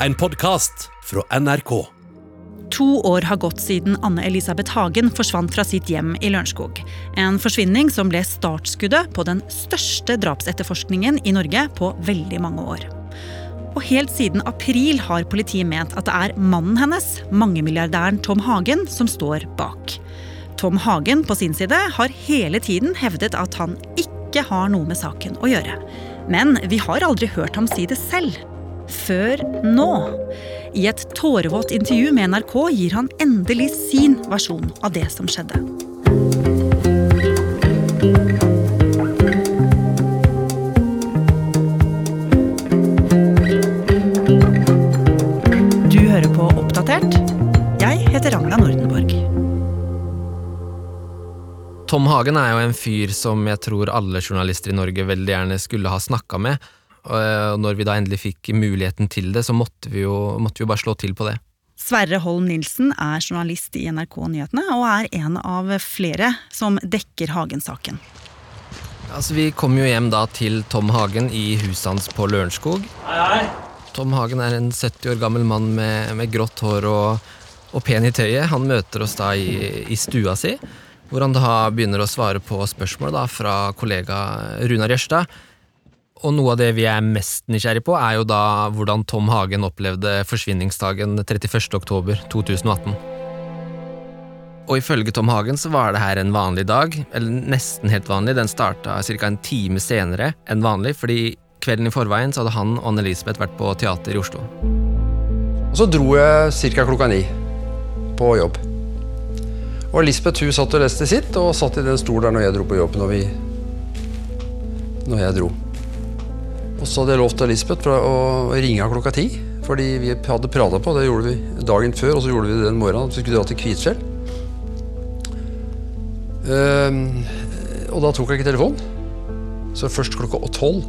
En podkast fra NRK. To år har gått siden Anne Elisabeth Hagen forsvant fra sitt hjem i Lørenskog. En forsvinning som ble startskuddet på den største drapsetterforskningen i Norge på veldig mange år. Og helt siden april har politiet ment at det er mannen hennes, mangemilliardæren Tom Hagen, som står bak. Tom Hagen på sin side har hele tiden hevdet at han ikke har noe med saken å gjøre. Men vi har aldri hørt ham si det selv. Før nå. I et tårevått intervju med NRK gir han endelig sin versjon av det som skjedde. Du hører på Oppdatert. Jeg heter Ragna Nordenborg. Tom Hagen er jo en fyr som jeg tror alle journalister i Norge veldig gjerne skulle ha snakka med. Og når vi da endelig fikk muligheten til det, så måtte vi jo, måtte vi jo bare slå til på det. Sverre Holm Nilsen er journalist i NRK Nyhetene og er en av flere som dekker Hagen-saken. Altså, Vi kom jo hjem da til Tom Hagen i huset hans på Lørenskog. Tom Hagen er en 70 år gammel mann med, med grått hår og, og pen i tøyet. Han møter oss da i, i stua si, hvor han da begynner å svare på spørsmål da fra kollega Runar Jørstad. Og noe av det vi er mest nysgjerrig på, er jo da hvordan Tom Hagen opplevde forsvinningsdagen 31. oktober 2018. Og ifølge Tom Hagen så var det her en vanlig dag, eller nesten helt vanlig. Den starta ca. en time senere enn vanlig, fordi kvelden i forveien så hadde han og Anne-Elisabeth vært på teater i Oslo. Og så dro jeg ca. klokka ni på jobb. Og Lisbeth hun satt og leste sitt, og satt i den stolen der når jeg dro på jobb. Når, vi, når jeg dro. Og så hadde jeg lovt Lisbeth å ringe klokka ti. Fordi vi hadde prata på, det gjorde vi dagen før, og så gjorde vi det den morgenen. At vi skulle dra til Kvitfjell. Ehm, og da tok jeg ikke telefonen. Så først klokka tolv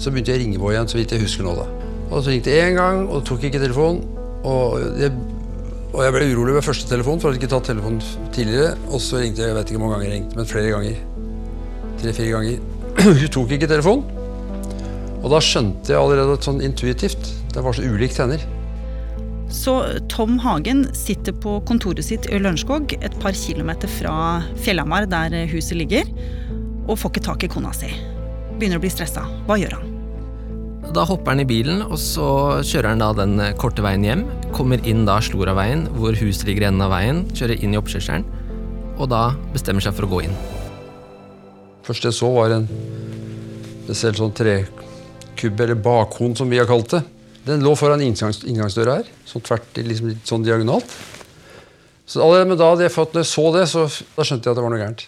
så begynte jeg å ringe på igjen, så vidt jeg husker nå. da. Og så ringte jeg én gang, og tok ikke telefonen. Og jeg, og jeg ble urolig ved første telefon, for jeg hadde ikke tatt telefonen tidligere. Og så ringte jeg jeg vet ikke hvor mange ganger jeg ringte, men flere ganger. Tre-fire ganger. Hun tok ikke telefonen. Og da skjønte jeg allerede sånn intuitivt Det var så ulikt hender. Så Tom Hagen sitter på kontoret sitt i Lørenskog, et par kilometer fra Fjellhamar, der huset ligger, og får ikke tak i kona si. Begynner å bli stressa. Hva gjør han? Da hopper han i bilen, og så kjører han da den korte veien hjem. Kommer inn da Sloraveien, hvor huset ligger i enden av veien. Kjører inn i oppkjørselen, og da bestemmer seg for å gå inn. Først jeg så, var en spesiell sånn trekubbe, eller bakhånd som vi har kalt det. Den lå foran inngangs, inngangsdøra her, sånn tvert, liksom litt sånn diagonalt. Så allerede med da hadde jeg fått, når jeg så det, så da skjønte jeg at det var noe gærent.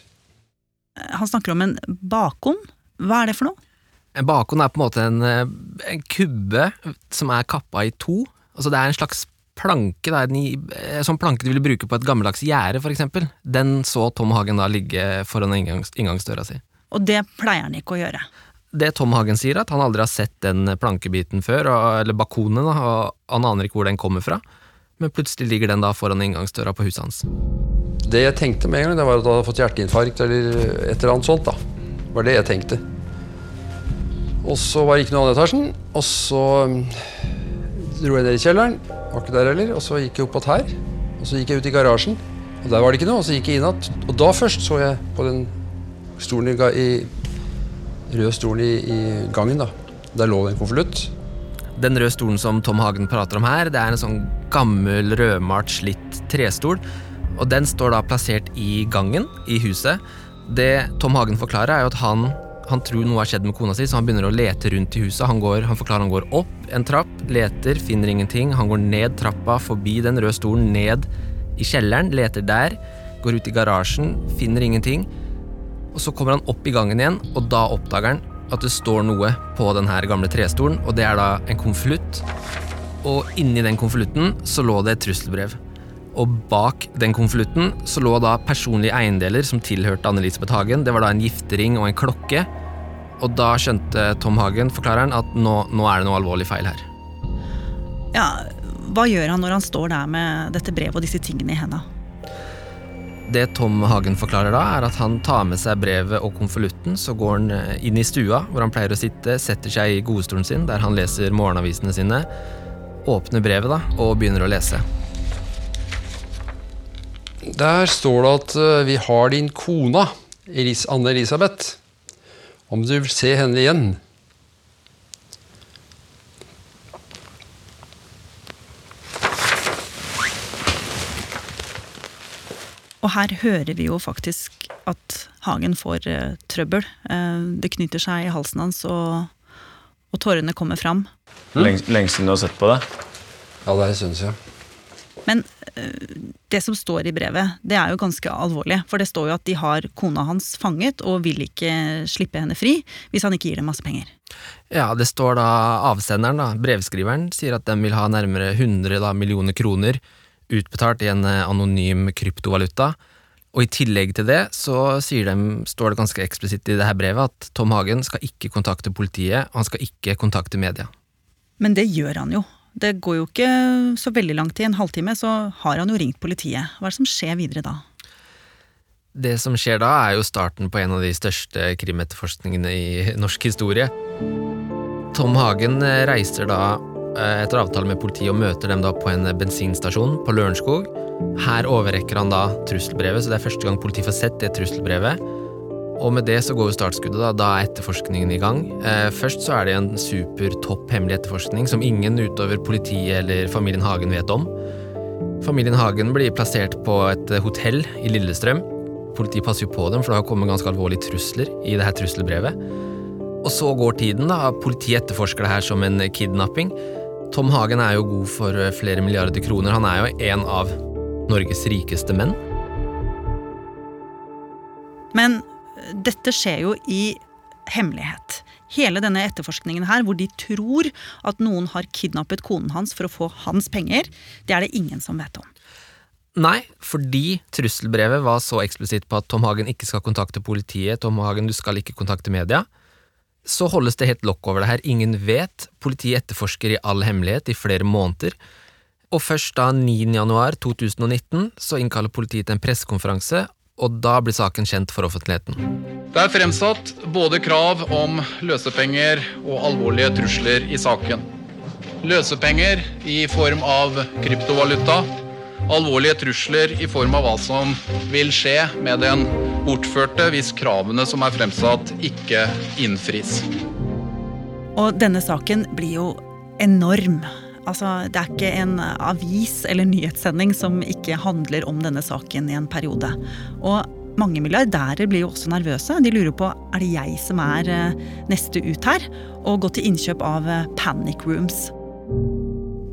Han snakker om en bakhånd. Hva er det for noe? En bakhånd er på en måte en, en kubbe som er kappa i to. Altså Det er en slags planke, da, er en sånn planke du ville bruke på et gammeldags gjerde, f.eks. Den så Tom Hagen da ligge foran inngangs, inngangsdøra si. Og det pleier han ikke å gjøre. Det Tom Hagen sier, at han aldri har sett den plankebiten før, eller bakonen, og han aner ikke hvor den kommer fra. Men plutselig ligger den da foran inngangsdøra på huset hans. Det jeg tenkte med en gang, det var at han hadde fått hjerteinfarkt eller et eller annet sånt. da. Var det jeg tenkte. Og så var det ikke noe annet i etasjen. Og så dro jeg ned i kjelleren. Var ikke der heller. Og så gikk jeg opp igjen her. Og så gikk jeg ut i garasjen. Og der var det ikke noe. Og så gikk jeg inn igjen. Og da først så jeg på den stolen i røde stolen i, i, gangen. da. Der lå det en konvolutt. Den røde stolen som Tom Hagen prater om her, det er en sånn gammel, rødmalt, slitt trestol. Og den står da plassert i gangen i huset. Det Tom Hagen forklarer, er jo at han, han tror noe har skjedd med kona si, så han begynner å lete rundt i huset. Han, går, han forklarer han går opp en trapp, leter, finner ingenting. Han går ned trappa, forbi den røde stolen, ned i kjelleren, leter der. Går ut i garasjen, finner ingenting. Og så kommer han opp i gangen igjen, og da oppdager han at det står noe på den her gamle trestolen, og det er da en konvolutt. Og inni den konvolutten så lå det et trusselbrev. Og bak den konvolutten så lå da personlige eiendeler som tilhørte Anne-Elisabeth Hagen. Det var da en giftering og en klokke. Og da skjønte Tom Hagen, forklareren, at nå, nå er det noe alvorlig feil her. Ja, Hva gjør han når han står der med dette brevet og disse tingene i henda? Det Tom Hagen forklarer da, er at han tar med seg brevet og konvolutten, så går han inn i stua hvor han pleier å sitte, setter seg i godstolen sin der han leser morgenavisene sine. åpner brevet da, og begynner å lese. Der står det at eh, vi har din kona, Anne Elisabeth. Om du vil se henne igjen. Og her hører vi jo faktisk at Hagen får eh, trøbbel. Eh, det knyter seg i halsen hans, og, og tårene kommer fram. Lenge, lenge siden du har sett på det? Ja, det er en stund siden. Men eh, det som står i brevet, det er jo ganske alvorlig. For det står jo at de har kona hans fanget og vil ikke slippe henne fri hvis han ikke gir dem masse penger. Ja, det står da avsenderen, da, brevskriveren, sier at de vil ha nærmere 100 da, millioner kroner utbetalt i en eh, anonym kryptovaluta. Og i tillegg til det så de, står det ganske eksplisitt i det her brevet at Tom Hagen skal ikke kontakte politiet, og han skal ikke kontakte media. Men det gjør han jo. Det går jo ikke så veldig lang tid, en halvtime, så har han jo ringt politiet. Hva er det som skjer videre da? Det som skjer da, er jo starten på en av de største krimetterforskningene i norsk historie. Tom Hagen eh, reiser da etter avtale med politiet og møter dem da på en bensinstasjon på Lørenskog. Her overrekker han da trusselbrevet, så det er første gang politiet får sett det trusselbrevet. Og med det så går jo startskuddet, da. Da er etterforskningen i gang. Eh, først så er det en super topp hemmelig etterforskning som ingen utover politiet eller familien Hagen vet om. Familien Hagen blir plassert på et hotell i Lillestrøm. Politiet passer jo på dem, for det har kommet ganske alvorlige trusler i det her trusselbrevet. Og så går tiden, da. Politiet etterforsker det her som en kidnapping. Tom Hagen er jo god for eh, flere milliarder kroner. Han er jo en av Norges rikeste menn. Men eh, dette skjer jo i hemmelighet. Hele denne etterforskningen her, hvor de tror at noen har kidnappet konen hans for å få hans penger, det er det ingen som vet om. Nei, fordi trusselbrevet var så eksplisitt på at Tom Hagen ikke skal kontakte politiet, Tom Hagen, du skal ikke kontakte media, så holdes det helt lokk over det her. Ingen vet. Politiet etterforsker i all hemmelighet i flere måneder. Og først da 9. januar 2019 så innkaller politiet til en pressekonferanse, og da blir saken kjent for offentligheten. Det er fremsatt både krav om løsepenger og alvorlige trusler i saken. Løsepenger i form av kryptovaluta. Alvorlige trusler i form av hva som vil skje med den bortførte hvis kravene som er fremsatt, ikke innfris. Og denne saken blir jo enorm. Altså, det er ikke en avis eller nyhetssending som ikke handler om denne saken i en periode. Og mange milliardærer blir jo også nervøse. De lurer på er det jeg som er eh, neste ut her, og gå til innkjøp av eh, panic rooms.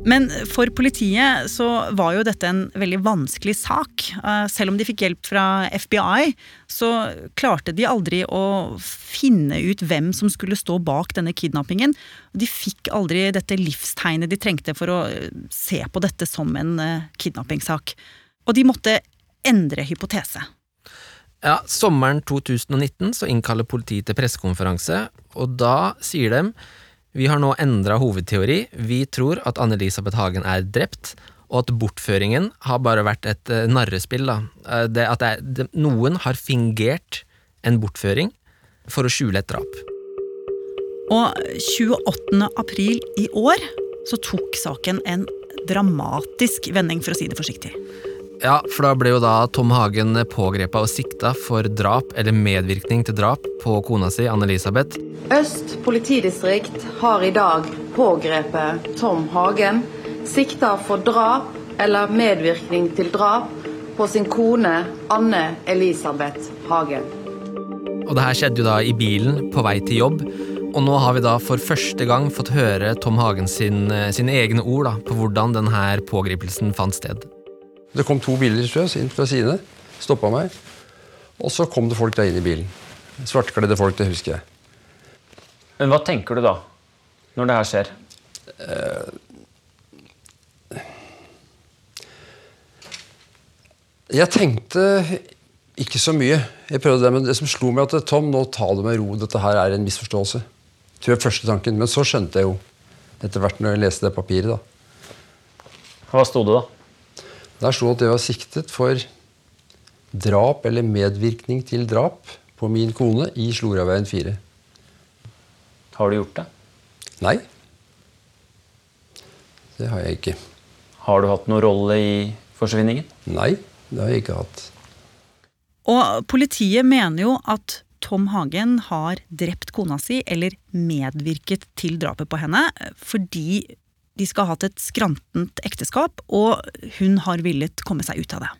Men for politiet så var jo dette en veldig vanskelig sak. Eh, selv om de fikk hjelp fra FBI, så klarte de aldri å finne ut hvem som skulle stå bak denne kidnappingen. De fikk aldri dette livstegnet de trengte for å se på dette som en kidnappingssak. Og de måtte endre hypotese. Ja, Sommeren 2019 så innkaller politiet til pressekonferanse, og da sier de vi har nå endra hovedteori. Vi tror at Anne-Elisabeth Hagen er drept, og at bortføringen har bare vært et uh, narrespill. Da. Uh, det, at det, det, noen har fingert en bortføring for å skjule et drap. Og 28. april i år så tok saken en dramatisk vending, for å si det forsiktig. Ja, for da ble jo da Tom Hagen pågrepet og sikta for drap eller medvirkning til drap på kona si, Anne-Elisabeth. Øst politidistrikt har i dag pågrepet Tom Hagen, sikta for drap eller medvirkning til drap på sin kone Anne-Elisabeth Hagen. Og det her skjedde jo da i bilen på vei til jobb. Og nå har vi da for første gang fått høre Tom Hagen sin, sine egne ord da, på hvordan denne pågripelsen fant sted. Det kom to biler tror jeg, inn fra sidene. stoppa meg. Og så kom det folk der inn i bilen. Svartkledde folk, det husker jeg. Men hva tenker du da, når det her skjer? Uh, jeg tenkte ikke så mye. Jeg prøvde det, Men det som slo meg, at Tom, nå ta det med ro. Dette her er en misforståelse. Tror jeg første tanken. Men så skjønte jeg jo etter hvert når jeg leste det papiret. da. Hva sto det, da? Der sto at jeg var siktet for drap eller medvirkning til drap på min kone i Sloraveien 4. Har du gjort det? Nei. Det har jeg ikke. Har du hatt noen rolle i forsvinningen? Nei, det har jeg ikke hatt. Og politiet mener jo at Tom Hagen har drept kona si, eller medvirket til drapet på henne, fordi de skal ha hatt et skrantent ekteskap, og hun har villet komme seg ut av det.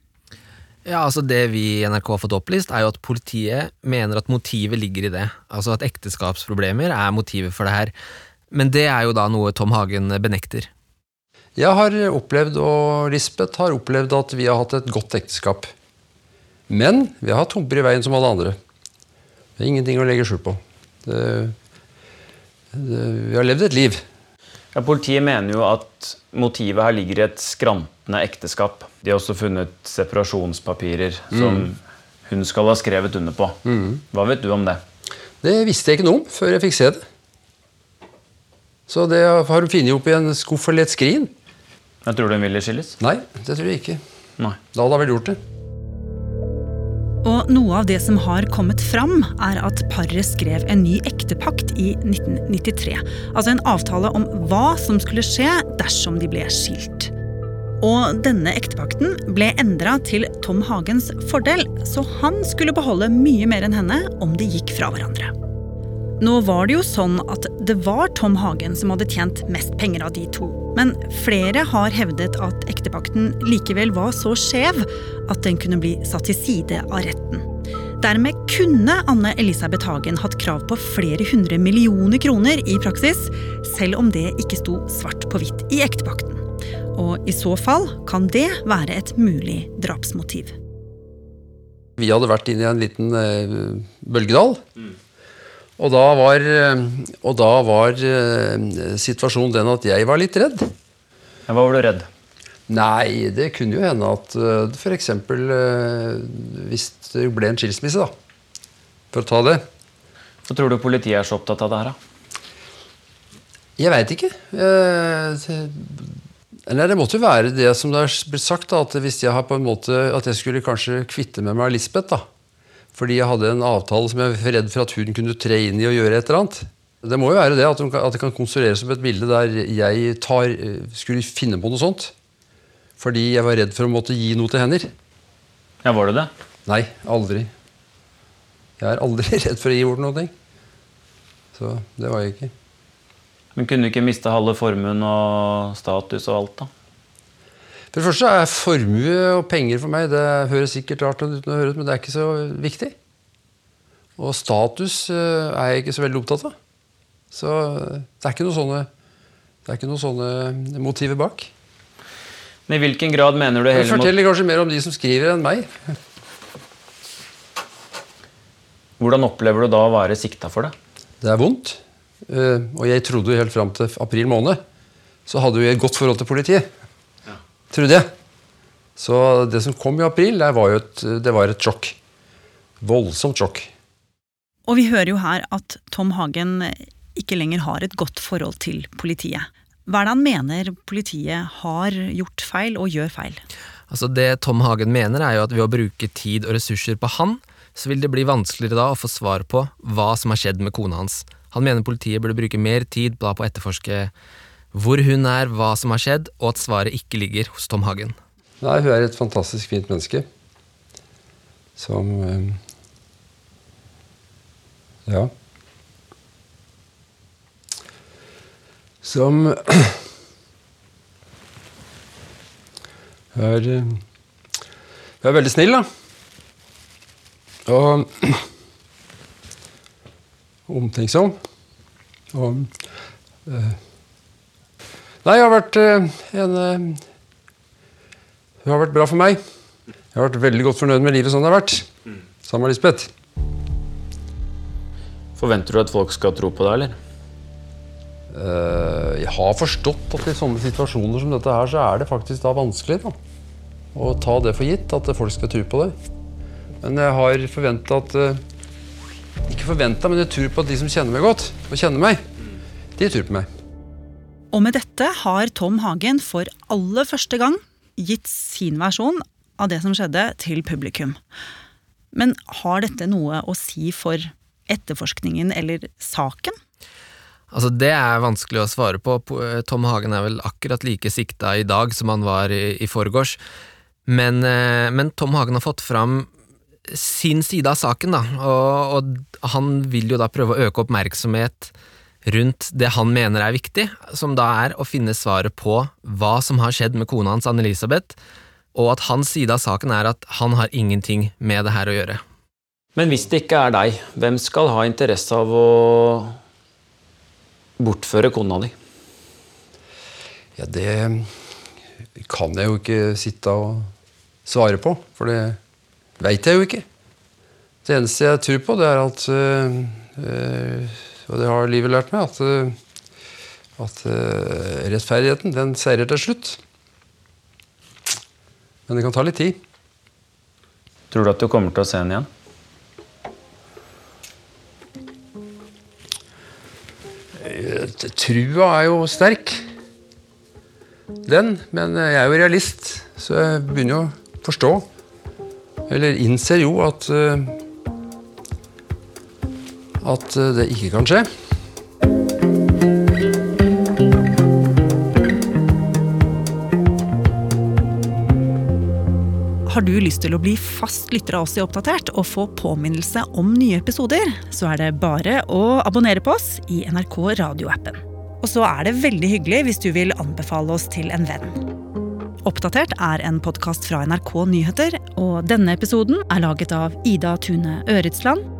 Ja, altså Det vi i NRK har fått opplyst, er jo at politiet mener at motivet ligger i det. Altså at ekteskapsproblemer er motivet for det her. Men det er jo da noe Tom Hagen benekter. Jeg har opplevd, og Lisbeth har opplevd, at vi har hatt et godt ekteskap. Men vi har hatt humper i veien som alle andre. Det er ingenting å legge skjul på. Det, det, vi har levd et liv. Ja, Politiet mener jo at motivet her ligger i et skrantende ekteskap. De har også funnet separasjonspapirer som hun skal ha skrevet under på. Hva vet du om det? Det visste jeg ikke noe om før jeg fikk se det. Så det har hun funnet opp i en skuff eller et skrin. Jeg tror du hun ville skilles? Nei, det tror jeg ikke. Nei. Da hadde hun vel gjort det. Og noe av det som har kommet fram, er at paret skrev en ny ektepakt i 1993. Altså en avtale om hva som skulle skje dersom de ble skilt. Og denne ektepakten ble endra til Tom Hagens fordel, så han skulle beholde mye mer enn henne om de gikk fra hverandre. Nå var det jo sånn at det var Tom Hagen som hadde tjent mest penger av de to. Men flere har hevdet at ektepakten likevel var så skjev at den kunne bli satt til side av retten. Dermed kunne Anne Elisabeth Hagen hatt krav på flere hundre millioner kroner i praksis, selv om det ikke sto svart på hvitt i ektepakten. Og i så fall kan det være et mulig drapsmotiv. Vi hadde vært inne i en liten eh, bølgedal. Og da var, eh, og da var eh, situasjonen den at jeg var litt redd. Ja, hva var du redd? Nei, det kunne jo hende at uh, f.eks. Hvis det ble en skilsmisse, da. For å ta det. Så tror du politiet er så opptatt av det her, da? Jeg veit ikke. Eh, Nei, det måtte jo være det som det har blitt sagt, da, at hvis jeg har på en måte At jeg skulle kanskje kvitte med meg Lisbeth, da. Fordi jeg hadde en avtale som jeg var redd for at hun kunne tre inn i og gjøre et eller annet. Det må jo være det, at, kan- at det kan konstrueres som et bilde der jeg tar, eh, skulle finne på noe sånt. Fordi jeg var redd for å måtte gi noe til hender. Ja, var du det? Nei, aldri. Jeg er aldri redd for å gi bort noe. Så det var jeg ikke. Men kunne du ikke miste halve formuen og status og alt, da? For det første er formue og penger for meg Det høres sikkert rart ut, jeg men det er ikke så viktig. Og status eh, er jeg ikke så veldig opptatt av. Så det er ikke noe sånne, er noe sånne motiver bak. Men I hvilken grad mener du Det Fortell kanskje mer om de som skriver, enn meg. Hvordan opplever du da å være sikta for det? Det er vondt. eh, Og jeg trodde jo helt fram til april måned så hadde vi et godt forhold til politiet. Trodde jeg. Så det som kom i april, det var jo et, det var et sjokk. Voldsomt sjokk. Og vi hører jo her at Tom Hagen ikke lenger har et godt forhold til politiet. Hva er det han mener politiet har gjort feil og gjør feil? Altså Det Tom Hagen mener, er jo at ved å bruke tid og ressurser på han, så vil det bli vanskeligere da å få svar på hva som har skjedd med kona hans. Han mener politiet burde bruke mer tid på å etterforske hvor hun er, hva som har skjedd, og at svaret ikke ligger hos Tom Hagen. Nei, hun er et fantastisk fint menneske. Som eh, Ja. Som er, eh, er veldig snill, da. Og omtenksom. Og eh, Nei, jeg har vært eh, en eh, Hun har vært bra for meg. Jeg har vært veldig godt fornøyd med livet sånn det har vært. Sammen med Lisbeth. Forventer du at folk skal tro på deg, eller? Eh, jeg har forstått at i sånne situasjoner som dette her, så er det faktisk da vanskelig da, å ta det for gitt, at folk skal tro på det. Men jeg har forventa at eh, Ikke forventa, men jeg tror på at de som kjenner meg godt, og kjenner meg, de tror på meg. Og med dette har Tom Hagen for aller første gang gitt sin versjon av det som skjedde, til publikum. Men har dette noe å si for etterforskningen eller saken? Altså, det er vanskelig å svare på. Eh, Tom Hagen er vel akkurat like sikta i dag som han var i, i forgårs. Men, eh, men Tom Hagen har fått fram sin side av saken, da, og, og han vil jo da prøve å øke oppmerksomhet rundt det han mener er viktig, som da er å finne svaret på hva som har skjedd med kona hans Anne-Elisabeth, og at hans side av saken er at han har ingenting med det her å gjøre. Men hvis det ikke er deg, hvem skal ha interesse av å bortføre kona di? Ja, det kan jeg jo ikke sitte og svare på, for det veit jeg jo ikke. Det eneste jeg tror på, det er at øh, øh, Og det har livet lært meg, at, øh, at øh, rettferdigheten, den seirer til slutt. Men det kan ta litt tid. Tror du at du kommer til å se henne igjen? Eh, Trua er jo sterk. Den. Men jeg er jo realist, så jeg begynner jo å forstå. Eller innser jo at eh, At eh, det ikke kan skje. Har du lyst til å bli fast lytter av oss i Oppdatert og få påminnelse om nye episoder, så er det bare å abonnere på oss i NRK radioappen. Og så er det veldig hyggelig hvis du vil anbefale oss til en venn. Oppdatert er en podkast fra NRK Nyheter, og denne episoden er laget av Ida Tune Øretsland,